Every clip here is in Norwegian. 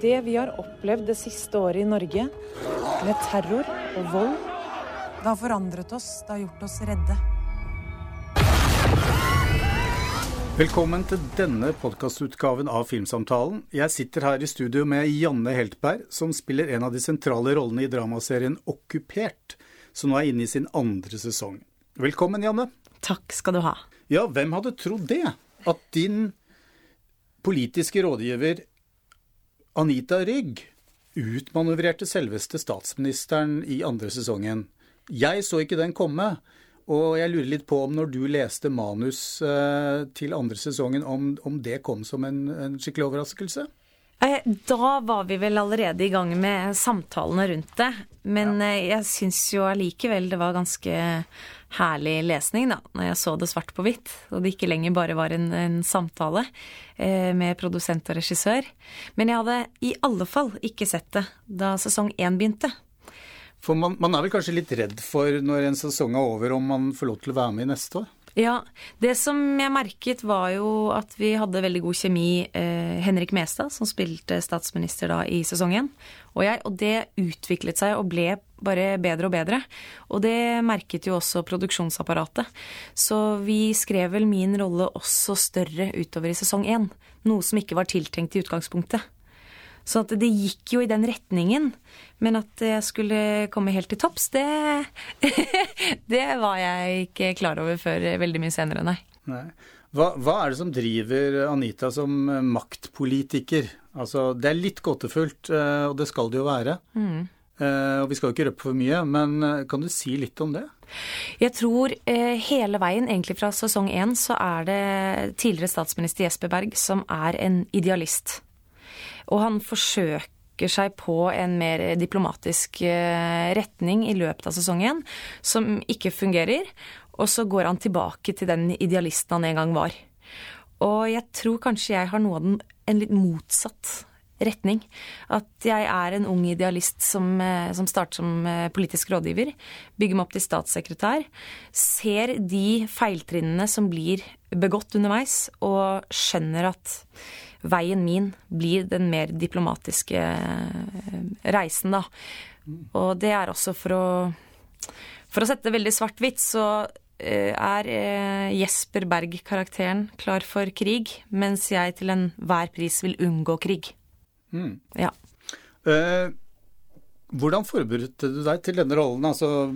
Det vi har opplevd det siste året i Norge, med terror og vold, det har forandret oss, det har gjort oss redde. Velkommen til denne podkastutgaven av Filmsamtalen. Jeg sitter her i studio med Janne Heltberg, som spiller en av de sentrale rollene i dramaserien Okkupert, som nå er inne i sin andre sesong. Velkommen, Janne. Takk skal du ha. Ja, hvem hadde trodd det? At din politiske rådgiver Anita Rygg utmanøvrerte selveste statsministeren i andre sesongen. Jeg så ikke den komme. Og jeg lurer litt på om når du leste manus eh, til andre sesongen, om, om det kom som en, en, skikkelig overraskelse? Eh, da var vi vel allerede i gang med samtalene rundt det. Men ja. Eh, jeg syns jo allikevel det var ganske herlig lesning, da, når jeg så det svart på hvitt. Og det ikke lenger bare var en, en samtale eh, med produsent og regissør. Men jeg hadde i alle fall ikke sett det da sesong én begynte. For man, man, er vel kanskje litt redd for når en sesong er over, om man får lov til å være med i neste år? Ja. Det som jeg merket, var jo at vi hadde veldig god kjemi. Eh, Henrik Mestad, som spilte statsminister da i sesongen, og jeg. Og det utviklet seg og ble bare bedre og bedre. Og det merket jo også produksjonsapparatet. Så vi skrev vel min rolle også større utover i sesong én. Noe som ikke var tiltenkt i utgangspunktet. Så at det gikk jo i den retningen. Men at jeg skulle komme helt til topps, det Det var jeg ikke klar over før veldig mye senere, nei. nei. Hva, hva, er det som driver Anita som maktpolitiker? Altså, det er litt gåtefullt, eh, og det skal det jo være. Mm. Eh, og vi skal jo ikke røpe for mye, men eh, kan du si litt om det? Jeg tror hele veien, egentlig fra sesong én, så er det tidligere statsminister Jesper Berg som er en idealist. Og han forsøker seg på en mer diplomatisk eh, retning i løpet av sesongen, som ikke fungerer. Og så går han tilbake til den idealisten han en gang var. Og jeg tror kanskje jeg har noe av den en litt motsatt retning. At jeg er en ung idealist som, eh, som, starter som eh, politisk rådgiver. Bygger meg opp til statssekretær. Ser de feiltrinnene som blir begått underveis, og skjønner at veien min blir den mer diplomatiske eh, reisen, da. Og det er også for å For å sette det veldig svart-hvitt, så er Jesper Berg-karakteren klar for krig, mens jeg til enhver pris vil unngå krig. Mm. Ja. Eh, hvordan forberedte du deg til denne rollen? Altså,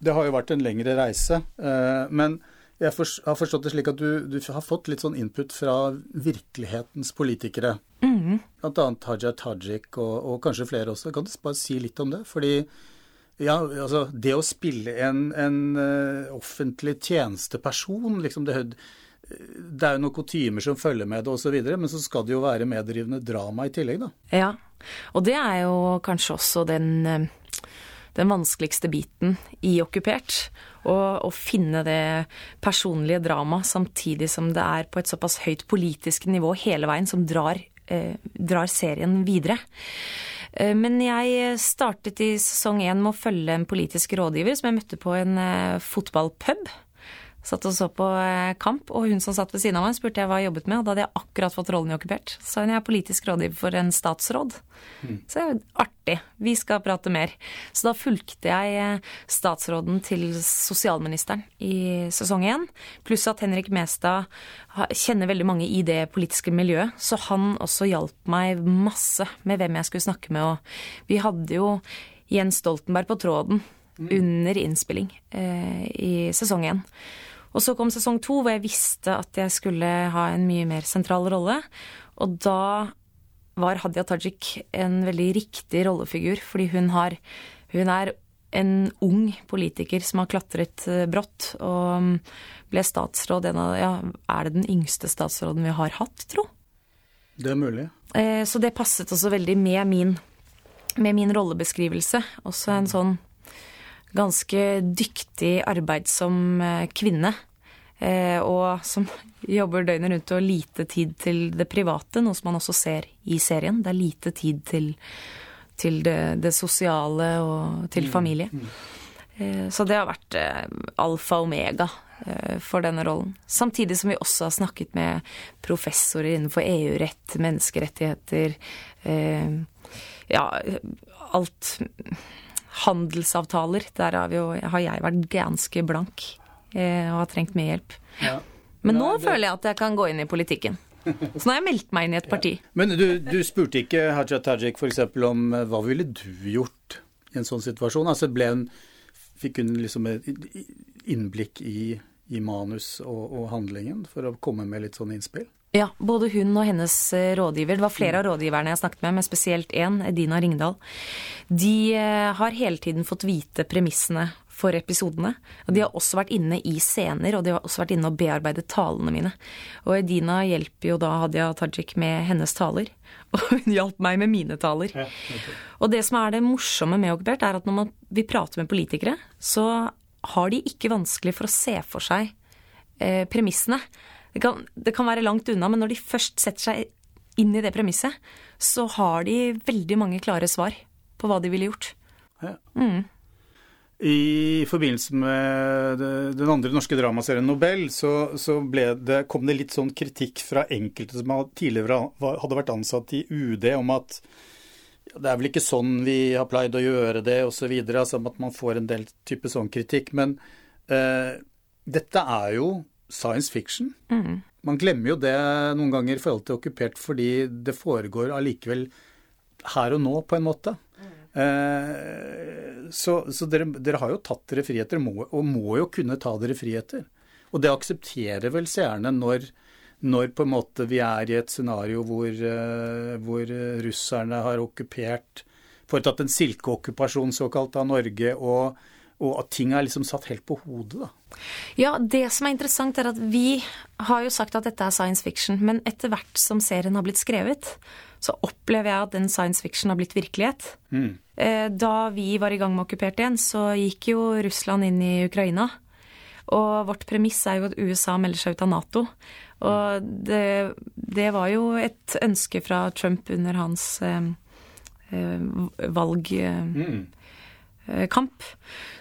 det har jo vært en lengre reise, eh, men jeg har forstått det slik at du, du, har fått litt sånn input fra virkelighetens politikere. Mm. Blant annet Haja Tajik og, og, kanskje flere også. Kan du bare si litt om det? Fordi ja, altså, det å spille en, en uh, offentlig tjenesteperson, liksom det, det er jo noen kutymer som følger med det osv., men så skal det jo være meddrivende drama i tillegg, da. Ja, og det er jo kanskje også den uh den vanskeligste biten i Okkupert. Å finne det personlige dramaet samtidig som det er på et såpass høyt politisk nivå hele veien, som drar, eh, drar serien videre. Eh, men jeg startet i sesong én med å følge en politisk rådgiver som jeg møtte på en eh, fotballpub. Satt og så på eh, kamp, og hun som satt ved siden av meg, spurte jeg hva jeg jobbet med, og da hadde jeg akkurat fått rollen i Okkupert. Så sa hun jeg er politisk rådgiver for en statsråd. Mm. Så artig, vi skal prate mer. Så da fulgte jeg eh, statsråden til sosialministeren i sesong én, pluss at Henrik Mestad kjenner veldig mange i det politiske miljøet, så han også hjalp meg masse med hvem jeg skulle snakke med, og vi hadde jo Jens Stoltenberg på tråden mm. under innspilling eh, i sesong én. Og så kom sesong to, hvor jeg visste at jeg skulle ha en mye mer sentral rolle. Og da var Hadia Tajik en veldig riktig rollefigur, fordi hun har Hun er en ung politiker som har klatret eh, brått, og mm, ble statsråd en av Ja, er det den yngste statsråden vi har hatt, tro? Det er mulig. Eh, så det passet også veldig med min, med min rollebeskrivelse. Også en sånn ganske dyktig arbeidsom eh, kvinne. Eh, og som jobber døgnet rundt og lite tid til det private, noe som man også ser i serien. Det er lite tid til, til det, det, sosiale og til mm, familie. Mm. Så det har vært alfa og omega eh, for denne rollen. Samtidig som vi også har snakket med professorer innenfor EU-rett, menneskerettigheter, eh, ja, alt Handelsavtaler. Der har, jo, har jeg vært ganske blank og har trengt mye hjelp. Ja. Men nå det... føler jeg at jeg kan gå inn i politikken. Så nå har jeg meldt meg inn i et parti. Ja. Men du, du, spurte ikke Haja Tajik f.eks. om hva ville du gjort i en sånn situasjon? Altså hun Fikk hun liksom et innblikk i, i manus og, og, handlingen for å komme med litt sånn innspill? Ja, både hun og hennes eh, rådgiver. Det var flere av rådgiverne jeg snakket med, men spesielt én, Edina Ringdal. De eh, har hele tiden fått vite premissene for episodene. Og de har også vært inne i scener, og de har også vært inne og bearbeidet talene mine. Og Edina hjelper jo da Hadia Tajik med hennes taler. Og hun hjalp meg med mine taler. Ja, okay. Og det som er det morsomme med Okkupert, er at når man, vi prater med politikere, så har de ikke vanskelig for å se for seg eh, premissene. Det kan, det kan være langt unna, men når de først setter seg inn i det premisset, så har de veldig mange klare svar på hva de ville gjort. Ja. Mm. I forbindelse med den andre norske dramaserien Nobel, så, så det, kom det litt sånn kritikk fra enkelte som tidligere hadde vært ansatt i UD, om at det er vel ikke sånn vi har pleid å gjøre det, osv. Altså at man får en del type sånn kritikk. Men eh, dette er jo science fiction. Mm. Man glemmer jo det noen ganger i forhold til okkupert, fordi det foregår allikevel her og nå, på en måte. Eh, så, så dere, dere, har jo tatt dere friheter, må, og må jo kunne ta dere friheter. Og det aksepterer vel seerne når, når på en måte vi er i et scenario hvor, eh, hvor russerne har okkupert Foretatt en silkeokkupasjon såkalt av Norge, og, og at ting er liksom satt helt på hodet, da. Ja, det som er interessant, er at vi har jo sagt at dette er science fiction, men etter hvert som serien har blitt skrevet, så opplever jeg at den science fiction har blitt virkelighet. Mm. Da vi var i gang med okkupert igjen, så gikk jo Russland inn i Ukraina. Og vårt premiss er jo at USA melder seg ut av Nato. Og det, det var jo et ønske fra Trump under hans eh, eh. Mm. Eh,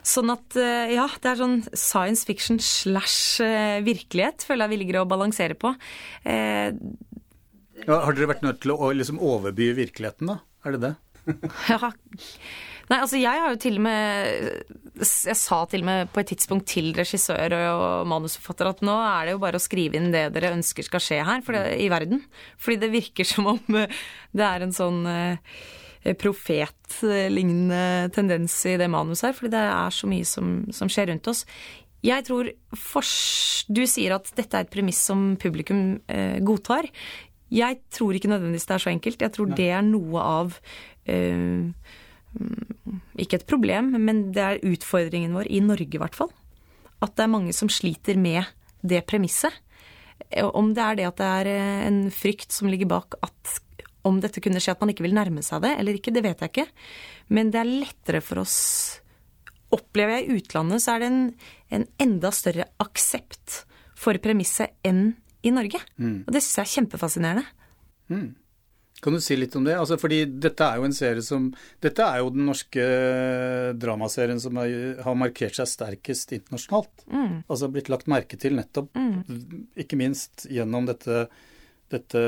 sånn at ja, det er sånn science fiction slash virkelighet, føler jeg vi ligger og balanserer på. Eh, ja, har dere vært nødt til å liksom overby virkeligheten, da? Er det det? ja. Nei, altså jeg har jo til og med Jeg sa til og med på et tidspunkt til regissør og manusforfatter at nå er det jo bare å skrive inn det dere ønsker skal skje her det, i verden. Fordi det virker som om det er en sånn eh, profetlignende tendens i det manuset her. Fordi det er så mye som, som skjer rundt oss. Jeg tror Du sier at dette er et premiss som publikum eh, godtar. Jeg tror ikke nødvendigvis det er så enkelt. Jeg tror Nei. det er noe av eh, Ikke et problem, men det er utfordringen vår, i Norge i hvert fall. At det er mange som sliter med det premisset. Om det er det at det er eh, en frykt som ligger bak at om dette kunne skje at man ikke vil nærme seg det eller ikke, det vet jeg ikke. Men det er lettere for oss Opplever jeg i utlandet, så er det en, en enda større aksept for premisset enn i Norge. Mm. Og det syns jeg er kjempefascinerende. Mm. Kan du si litt om det? Altså, fordi dette er jo en serie som Dette er jo den norske dramaserien som har, har markert seg sterkest internasjonalt. Mm. Altså blitt lagt merke til nettopp, mm. ikke minst gjennom dette, dette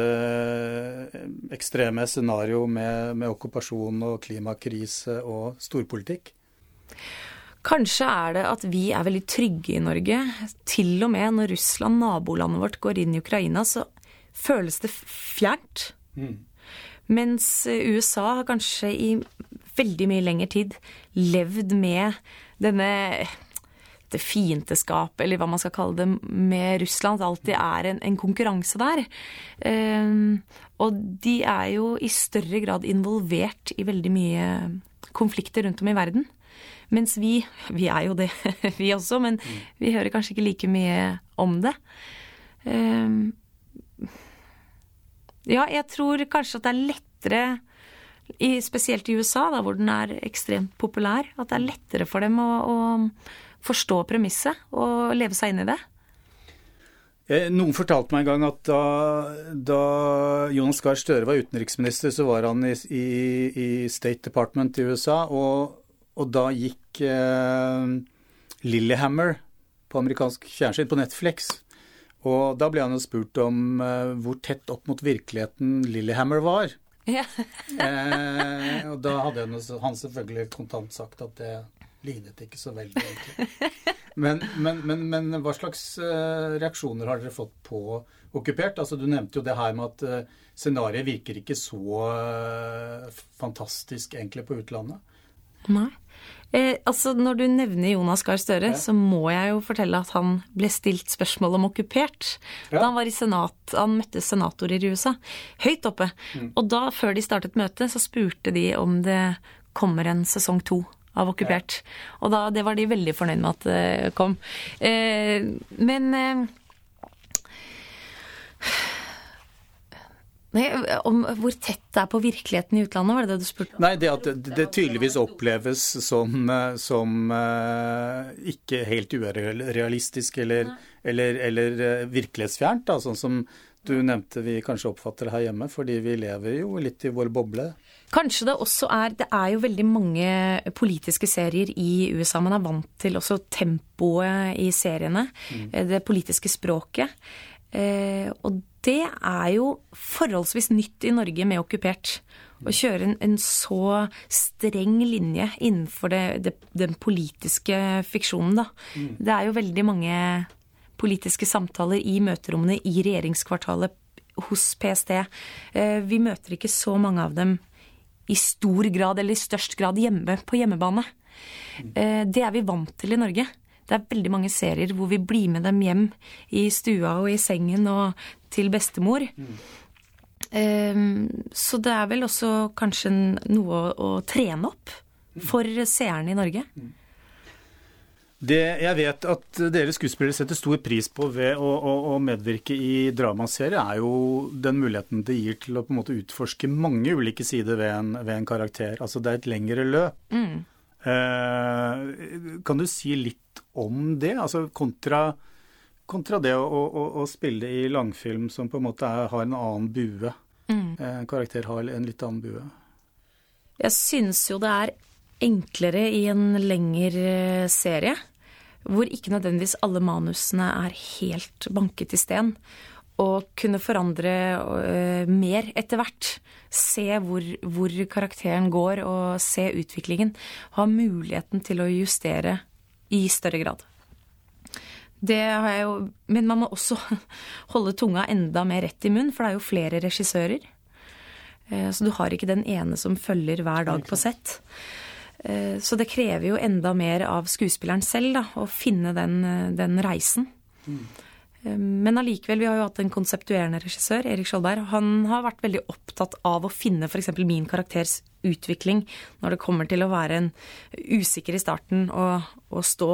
ekstreme scenarioet med, med okkupasjon og klimakrise og storpolitikk. Kanskje er det at vi er veldig trygge i Norge. Til og med når Russland, nabolandet vårt, går inn i Ukraina, så føles det fjernt. Mm. Mens USA har kanskje i veldig mye lengre tid levd med denne det fiendteskapet, eller hva man skal kalle det, med Russland. Det alltid er en, en konkurranse der. Um, og de er jo i større grad involvert i veldig mye konflikter rundt om i verden. Mens vi Vi er jo det, vi også, men vi hører kanskje ikke like mye om det. Um, ja, jeg tror kanskje at det er lettere i, spesielt i USA, da, hvor den er ekstremt populær, at det er lettere for dem å, å forstå premisset og leve seg inn i det. Eh, noen fortalte meg en gang at da, da Jonas Gahr Støre var utenriksminister, så var han i, i, i State Department i USA, og, og da gikk eh, Lillehammer på amerikansk fjernsyn, på Netflix. Og da ble han jo spurt om eh, hvor tett opp mot virkeligheten Lillehammer var. Ja. eh, og da hadde han selvfølgelig kontant sagt at det lignet ikke så veldig, egentlig. Men, men, men, men hva slags uh, reaksjoner har dere fått på okkupert? Altså, du nevnte jo det her med at uh, scenarioet virker ikke så uh, fantastisk egentlig på utlandet. Nei. Eh, altså Når du nevner Jonas Gahr Støre, ja. så må jeg jo fortelle at han ble stilt spørsmål om okkupert ja. da han var i senat. Han møtte senatorer i USA. Høyt oppe. Mm. Og da, før de startet møtet, så spurte de om det kommer en sesong to av okkupert. Ja. Og da, det var de veldig fornøyd med at det kom. Eh, men eh, om Hvor tett det er på virkeligheten i utlandet, var det det du spurte om? Nei, det at det, det tydeligvis oppleves som, eh, som eh, ikke helt urealistisk eller, eller, eller uh, virkelighetsfjernt. Da, sånn som du nevnte vi kanskje oppfatter det her hjemme, fordi vi lever jo litt i vår boble. Kanskje det også er Det er jo veldig mange politiske serier i USA. Man er vant til også tempoet i seriene. Mm. Det politiske språket. Eh, og det er jo forholdsvis nytt i Norge med okkupert. Å kjøre en, en så streng linje innenfor det, det, den politiske fiksjonen, da. Mm. Det er jo veldig mange politiske samtaler i møterommene i regjeringskvartalet hos PST. Eh, vi møter ikke så mange av dem i stor grad eller i størst grad hjemme på hjemmebane. Mm. Eh, det er vi vant til i Norge. Det er veldig mange serier hvor vi blir med dem hjem i stua og i sengen og til bestemor. Um, så det er vel også kanskje noe å trene opp for seerne i Norge. Det jeg vet at dere skuespillere setter stor pris på ved å, å, å medvirke i dramaserie, er jo den muligheten det gir til å på en måte utforske mange ulike sider ved en, ved en karakter. Altså det er et lengre løp. Mm. Eh, kan du si litt om det? Altså kontra, kontra det å, å, spille i langfilm som på en måte er, har en annen bue. Mm. Eh, en karakter har en litt annen bue. Jeg syns jo det er enklere i en lengre serie hvor ikke nødvendigvis alle manusene er helt banket i sten. Og kunne forandre uh, mer etter hvert. Se hvor, hvor, karakteren går, og se utviklingen. Ha muligheten til å justere i større grad. Det har jeg jo Men man må også holde tunga enda mer rett i munnen, for det er jo flere regissører. Uh, så du har ikke den ene som følger hver dag på sett. Eh, så det krever jo enda mer av skuespilleren selv da, å finne den, eh, den reisen. Mm. Men allikevel, vi har jo hatt en konseptuerende regissør, Erik Skjoldberg. Han har vært veldig opptatt av å finne f.eks. min karakters utvikling når det kommer til å være en usikker i starten og, og stå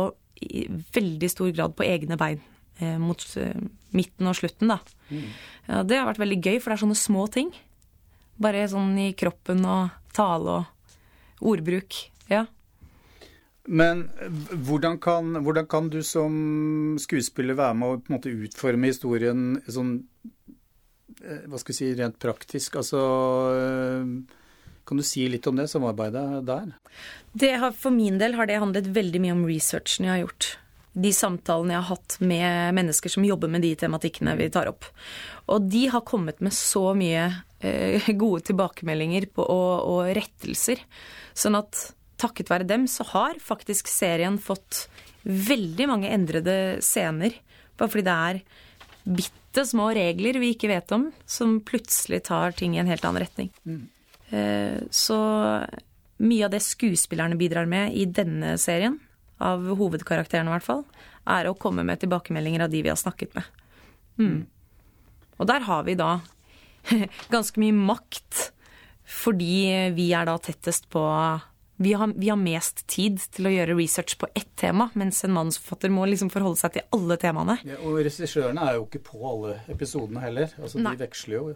i veldig stor grad på egne bein eh, mot eh, midten og slutten, da. Mm. Ja, det har vært veldig gøy, for det er sånne små ting. Bare sånn i kroppen og tale og ordbruk. Ja. Men hvordan kan, hvordan kan, du som skuespiller være med å på en måte utforme historien sånn eh, Hva skal vi si rent praktisk? Altså eh, Kan du si litt om det samarbeidet der? Det har, for min del har det handlet veldig mye om researchen jeg har gjort. De samtalene jeg har hatt med mennesker som jobber med de tematikkene vi tar opp. Og de har kommet med så mye eh, gode tilbakemeldinger på, og, og rettelser. Sånn at takket være dem så har faktisk serien fått veldig mange endrede scener. Bare fordi det er bitte små regler vi ikke vet om, som plutselig tar ting i en helt annen retning. Mm. Eh, så mye av det skuespillerne bidrar med i denne serien, av hovedkarakterene i hvert fall, er å komme med tilbakemeldinger av de vi har snakket med. Mm. mm. Og der har vi da ganske mye makt, fordi vi er da tettest på vi har, vi har, mest tid til å gjøre research på ett tema, mens en manusforfatter må liksom forholde seg til alle temaene. Ja, og regissørene er jo ikke på alle episodene heller. Altså, de veksler jo.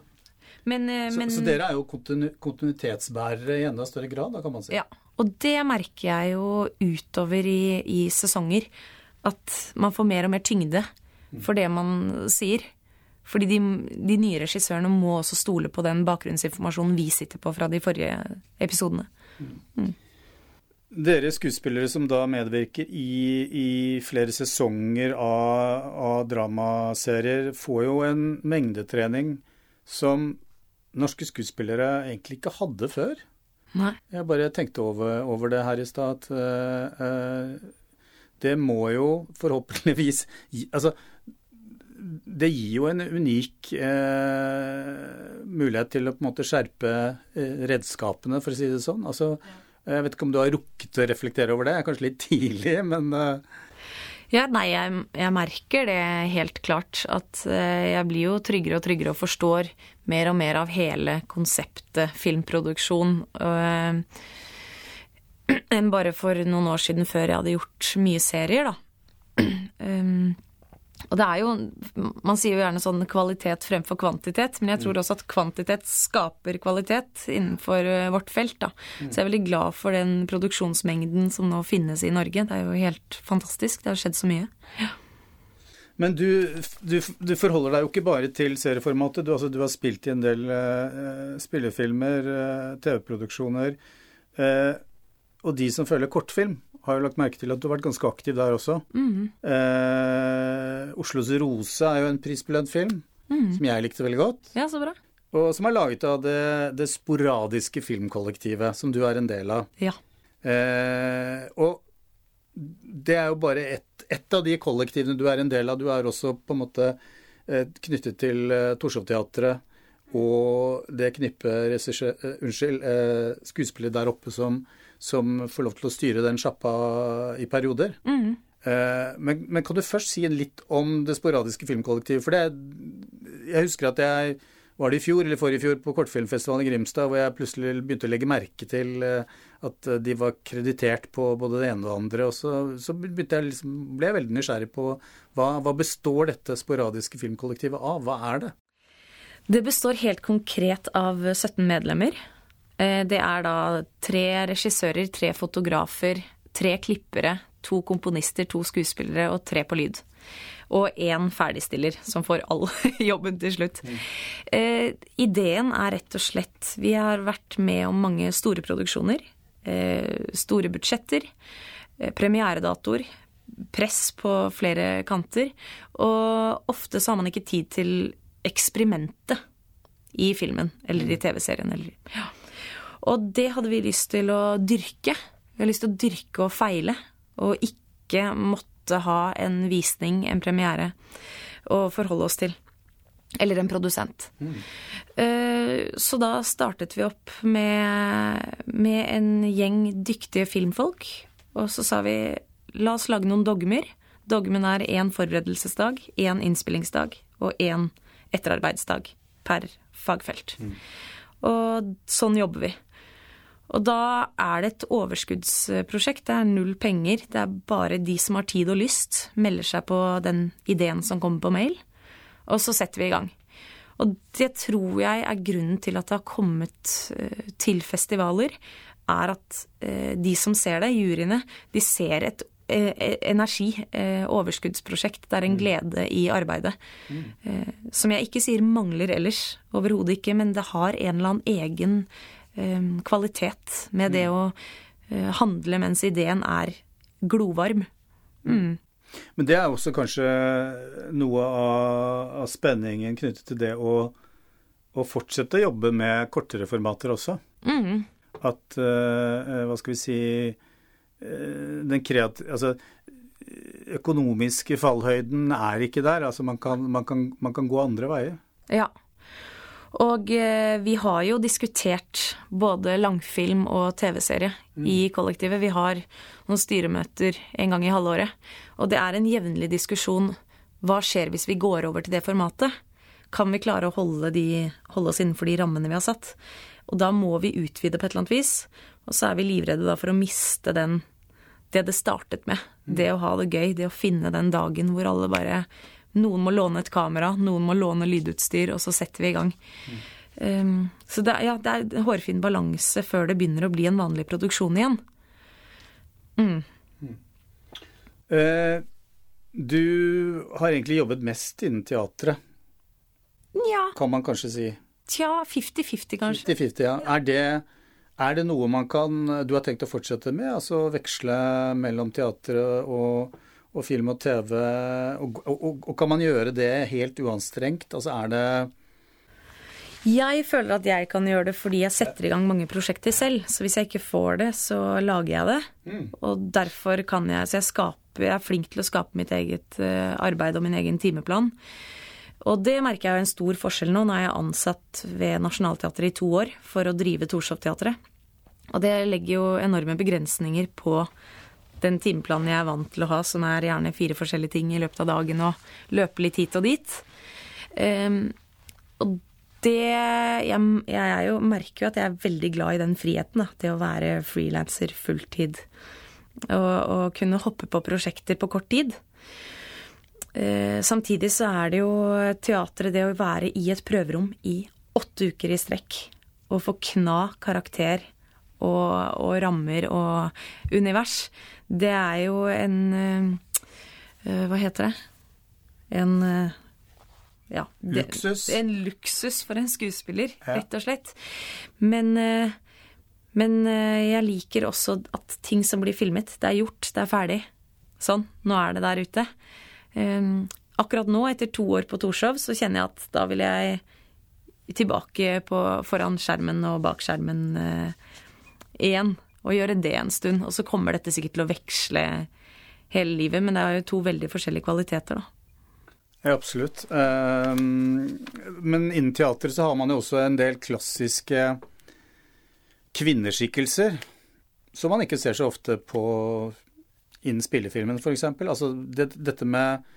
Men, eh, så, men, så, dere er jo kontinu kontinuitetsbærere i enda større grad, da kan man si. Ja, og det merker jeg jo utover i, i sesonger. At man får mer og mer tyngde for det man sier. Fordi de, de, nye regissørene må også stole på den bakgrunnsinformasjonen vi sitter på fra de forrige episodene. Mm. Dere skuespillere som da medvirker i, i flere sesonger av, av, dramaserier, får jo en mengdetrening som norske skuespillere egentlig ikke hadde før. Nei. Jeg bare tenkte over, over det her i stad, at uh, uh, det må jo forhåpentligvis gi Altså, det gir jo en unik uh, mulighet til å på en måte skjerpe redskapene, for å si det sånn. Altså, jeg vet ikke om du har rukket å reflektere over det, jeg er kanskje litt tidlig, men ja, nei, jeg, jeg, merker det helt klart. At jeg blir jo tryggere og tryggere og forstår mer og mer av hele konseptet filmproduksjon. Enn bare for noen år siden, før jeg hadde gjort mye serier, da. Og det er jo Man sier jo gjerne sånn kvalitet fremfor kvantitet, men jeg tror også at kvantitet skaper kvalitet innenfor øh, vårt felt, da. Så jeg er veldig glad for den produksjonsmengden som nå finnes i Norge. Det er jo helt fantastisk. Det har skjedd så mye. Ja. Men du, du, du, forholder deg jo ikke bare til serieformatet. Du, altså, du har spilt i en del uh, spillefilmer, uh, TV-produksjoner. Uh, og de som følger kortfilm, har jo lagt merke til at du har vært ganske aktiv der også. Mm. Oslos Rose er jo en prisbelønt film mm. som jeg likte veldig godt. Ja, så bra. Og som er laget av det, det sporadiske filmkollektivet, som du er en del av. Ja. og det er jo bare ett et av de kollektivene du er en del av. Du er også på en måte eh, knyttet til eh, Torshov-teatret og det knippet uh, unnskyld, skuespillere der oppe som, som, får lov til å styre den sjappa i perioder. Mm. Men, men, kan du først si litt om det sporadiske filmkollektivet? For det, jeg husker at jeg var det i fjor eller forrige fjor på kortfilmfestivalen i Grimstad, hvor jeg plutselig begynte å legge merke til eh, at eh, de var kreditert på både det ene og det andre. Og så, så jeg liksom, ble jeg veldig nysgjerrig på hva, hva består dette sporadiske filmkollektivet av? Hva er det? Det består helt konkret av 17 medlemmer. Eh, det er da tre regissører, tre fotografer, tre klippere, to komponister, to skuespillere og tre på lyd og én ferdigstiller som får all jobben til slutt. Mm. Eh, ideen er rett og slett Vi har vært med om mange store produksjoner. Eh, store budsjetter. Eh, premieredatoer. Press på flere kanter. Og ofte så har man ikke tid til eksperimentet i filmen eller i mm. TV-serien. Ja. Og det hadde vi lyst til å dyrke. Vi har lyst til å dyrke og feile, og ikke måtte ha en visning, en premiere, å forholde oss til. Eller en produsent. Mm. Så da startet vi opp med, med en gjeng dyktige filmfolk. Og så sa vi la oss lage noen dogmer. Dogmen er én forberedelsesdag, én innspillingsdag og én etterarbeidsdag per fagfelt. Mm. Og sånn jobber vi. Og da er det et overskuddsprosjekt. Det er null penger. Det er bare de som har tid og lyst, melder seg på den ideen som kommer på mail. Og så setter vi i gang. Og det tror jeg er grunnen til at det har kommet eh, til festivaler, er at eh, de som ser det, juryene, de ser et eh, energi, overskuddsprosjekt. Det er en mm. glede i arbeidet. Mm. Som jeg ikke sier mangler ellers, overhodet ikke, men det har en eller annen egen kvalitet med det mm. å eh, handle mens ideen er glovarm. Mm. Men det er også kanskje noe av, av spenningen knyttet til det å, å, fortsette å jobbe med kortere formater også. Mm. At uh, Hva skal vi si uh, Den kreative Altså økonomiske fallhøyden er ikke der. Altså man kan, man kan, man kan gå andre veier. Ja. Og eh, vi har jo diskutert både langfilm og TV-serie mm. i kollektivet. Vi har noen styremøter en gang i halvåret. Og det er en jevnlig diskusjon hva skjer hvis vi går over til det formatet? Kan vi klare å holde, de, holde, oss innenfor de rammene vi har satt? Og da må vi utvide på et eller annet vis. Og så er vi livredde da for å miste den, det det startet med. Mm. Det å ha det gøy, det å finne den dagen hvor alle bare noen må låne et kamera, noen må låne lydutstyr, og så setter vi i gang. Mm. Um, så det, ja, det er en hårfin balanse før det begynner å bli en vanlig produksjon igjen. Mm. Mm. Uh, du har egentlig jobbet mest innen teatret. Ja. Kan man kanskje si. Tja, 50-50 kanskje. 50-50, ja. Er det, Er det noe man kan Du har tenkt å fortsette med? Altså veksle mellom teatret og, og, film og TV? Og, og, og, kan man gjøre det helt uanstrengt? Altså er det jeg føler at jeg kan gjøre det fordi jeg setter i gang mange prosjekter selv. Så hvis jeg ikke får det, så lager jeg det. Mm. Og derfor kan jeg Så jeg, skaper, jeg er flink til å skape mitt eget uh, arbeid og min egen timeplan. Og det merker jeg er en stor forskjell nå. Nå er jeg ansatt ved Nationaltheatret i to år for å drive Torshov-teatret. Og det legger jo enorme begrensninger på den timeplanen jeg er vant til å ha, som er gjerne fire forskjellige ting i løpet av dagen og løpe litt hit og dit. Um, og det jeg, jeg jo, merker jo at jeg er veldig glad i den friheten, da, Det å være frilanser fulltid. Og, og, kunne hoppe på prosjekter på kort tid. Uh, samtidig så er det jo teatret det å være i et prøverom i åtte uker i strekk. Og få kna karakter og, og rammer og univers. Det er jo en eh, Hva heter det? En eh, ja, det, luksus. En luksus for en skuespiller, ja. rett og slett. Men, eh, men, eh, jeg liker også at ting som blir filmet, det er gjort, det er ferdig. Sånn, nå er det der ute. Ehm, akkurat nå, etter to år på Torshov, så kjenner jeg at da vil jeg tilbake på, foran skjermen og bak skjermen uh, igjen. Og gjøre det en stund. Og så kommer dette sikkert til å veksle hele livet, men det er jo to veldig forskjellige kvaliteter, da. Ja, absolutt. Ehm, men innen teater så har man jo også en del klassiske kvinneskikkelser som man ikke ser så ofte på innen spillefilmen, f.eks. Altså det, dette med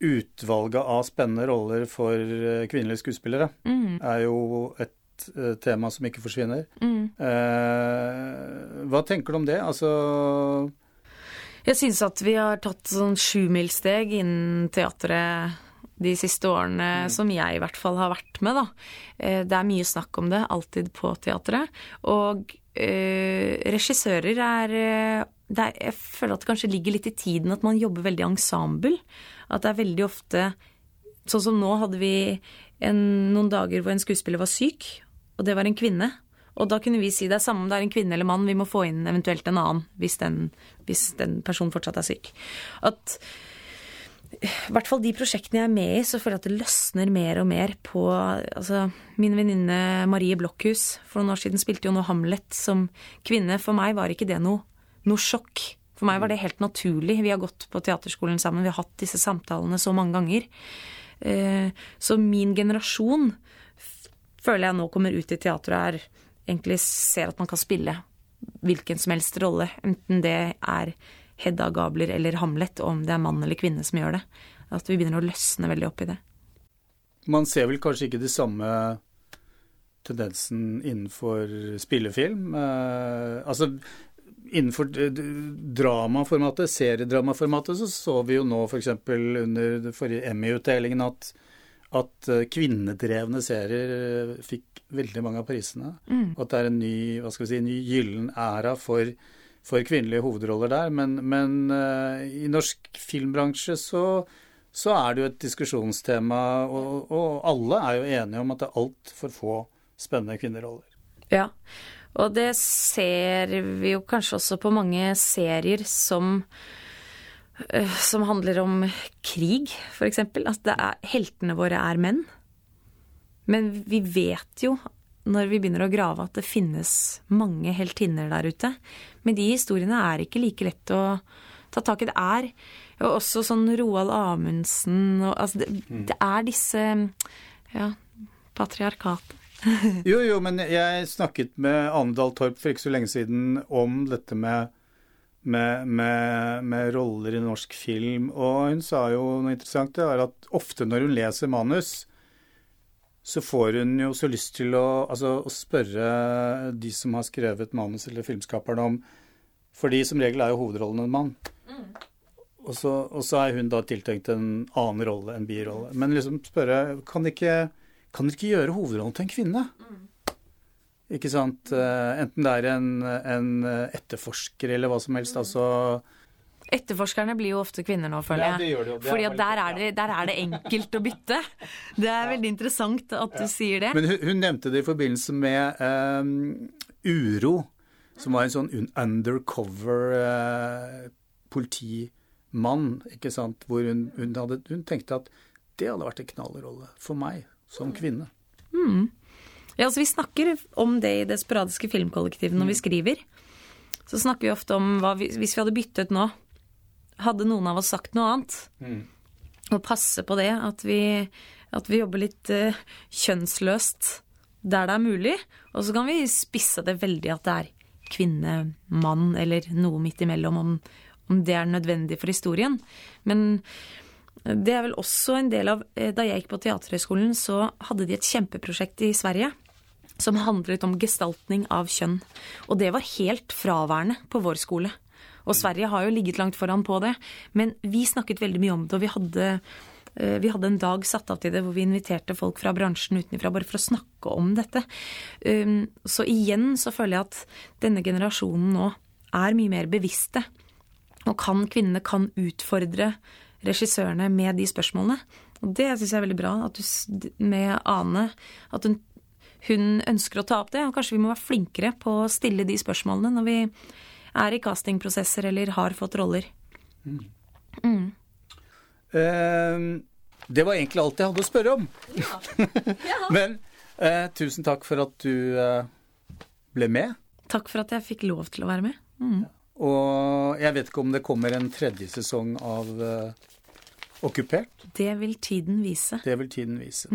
utvalget av spennende roller for eh, kvinnelige skuespillere mm. er jo et uh, tema som ikke forsvinner. Mm. Uh, hva tenker du om det? Altså jeg syns at vi har tatt sånn sjumilssteg innen teatret de siste årene, mm. som jeg i hvert fall har vært med, da. Eh, det er mye snakk om det, alltid på teatret. Og øh, regissører er, eh, er, Jeg føler at det kanskje ligger litt i tiden at man jobber veldig ensemble. At det er veldig ofte Sånn som nå hadde vi en, noen dager hvor en skuespiller var syk, og det var en kvinne. Og da kunne vi si det er samme om det er en kvinne eller mann, vi må få inn eventuelt en annen hvis den, hvis den personen fortsatt er syk. At i hvert fall de prosjektene jeg er med i, så føler jeg at det løsner mer og mer på altså, Min venninne Marie Blokhus for noen år siden spilte jo nå Hamlet som kvinne. For meg var ikke det noe, noe sjokk. For meg var det helt naturlig. Vi har gått på teaterskolen sammen, vi har hatt disse samtalene så mange ganger. Eh, så min generasjon føler jeg nå kommer ut i teatret og er egentlig ser at man kan spille hvilken som helst rolle, enten det er Hedda Gabler eller Hamlet, og om det er mann eller kvinne som gjør det. At vi begynner å løsne veldig opp i det. Man ser vel kanskje ikke de samme tendensen innenfor spillefilm? Eh, altså innenfor dramaformatet, seriedramaformatet, så så vi jo nå f.eks. under den forrige Emmy-utdelingen at, at kvinnedrevne serier eh, fikk veldig mange av prisene. Mm. Og at det er en ny hva skal vi si, ny gyllen æra for, for kvinnelige hovedroller der. Men, men uh, i norsk filmbransje så, så, er det jo et diskusjonstema, og, og alle er jo enige om at det er altfor få spennende kvinneroller. Ja, og det ser vi jo kanskje også på mange serier som eh, som handler om krig, f.eks. Altså heltene våre er menn. Men vi vet jo når vi begynner å grave at det finnes mange heltinner der ute. Men de historiene er ikke like lett å ta tak i. Det er jo også sånn Roald Amundsen og altså det, mm. det, er disse ja, patriarkatet. jo, jo, men jeg snakket med Ane Dahl Torp for ikke så lenge siden om dette med, med, med, med roller i norsk film, og hun sa jo noe interessant. Det er at ofte når hun leser manus, så får hun jo så lyst til å, altså, å spørre de som har skrevet manus, eller filmskaperne, om For de som regel er jo hovedrollen en mann. Mm. Og, så, og, så, er hun da tiltenkt en annen rolle, en birolle. Men liksom spørre Kan dere ikke, kan dere ikke gjøre hovedrollen til en kvinne? Mm. Ikke sant? Eh, enten det er en, en, etterforsker eller hva som helst. Altså Etterforskerne blir jo ofte kvinner nå, føler jeg. Ja, det gjør de jo. Det er Fordi at der er, det, der er det enkelt å bytte. Det er veldig interessant at du sier det. Men hun, hun nevnte det i forbindelse med um, Uro, som var en sånn undercover uh, politimann, ikke sant. Hvor hun, hun, hadde, hun tenkte at det hadde vært en knallrolle for meg som kvinne. Ja, altså Vi snakker om det i det sporadiske filmkollektivet når vi skriver. Så snakker vi ofte om hva vi, hvis vi hadde byttet nå. Hadde noen av oss sagt noe annet? Og passe på det, at vi, at vi jobber litt uh, kjønnsløst der det er mulig. Og så kan vi spisse det veldig at det er kvinne, mann eller noe midt imellom, om, om det er nødvendig for historien. Men det er vel også en del av eh, Da jeg gikk på Teaterhøgskolen, så hadde de et kjempeprosjekt i Sverige som handlet om gestaltning av kjønn. Og det var helt fraværende på vår skole. Og Sverige har jo ligget langt foran på det, men vi snakket veldig mye om det, og vi hadde, eh, vi hadde en dag satt av til det hvor vi inviterte folk fra bransjen utenfra bare for å snakke om dette. Um, Så igjen så føler jeg at denne generasjonen nå er mye mer bevisste. Og kan kvinnene kan utfordre regissørene med de spørsmålene. Og det syns jeg er veldig bra at du, med Ane. At hun, hun ønsker å ta opp det. Og kanskje vi må være flinkere på å stille de spørsmålene når vi er i castingprosesser eller har fått roller. Eh, det var egentlig alt jeg hadde å spørre om. Ja Men eh, tusen takk for at du eh, ble med. Takk for at jeg fikk lov til å være med. Mm. Og jeg vet ikke om det kommer en tredje sesong av uh, Okkupert. Det vil tiden vise. Det vil tiden vise.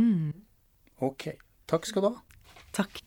Ok. Takk skal du ha. Takk.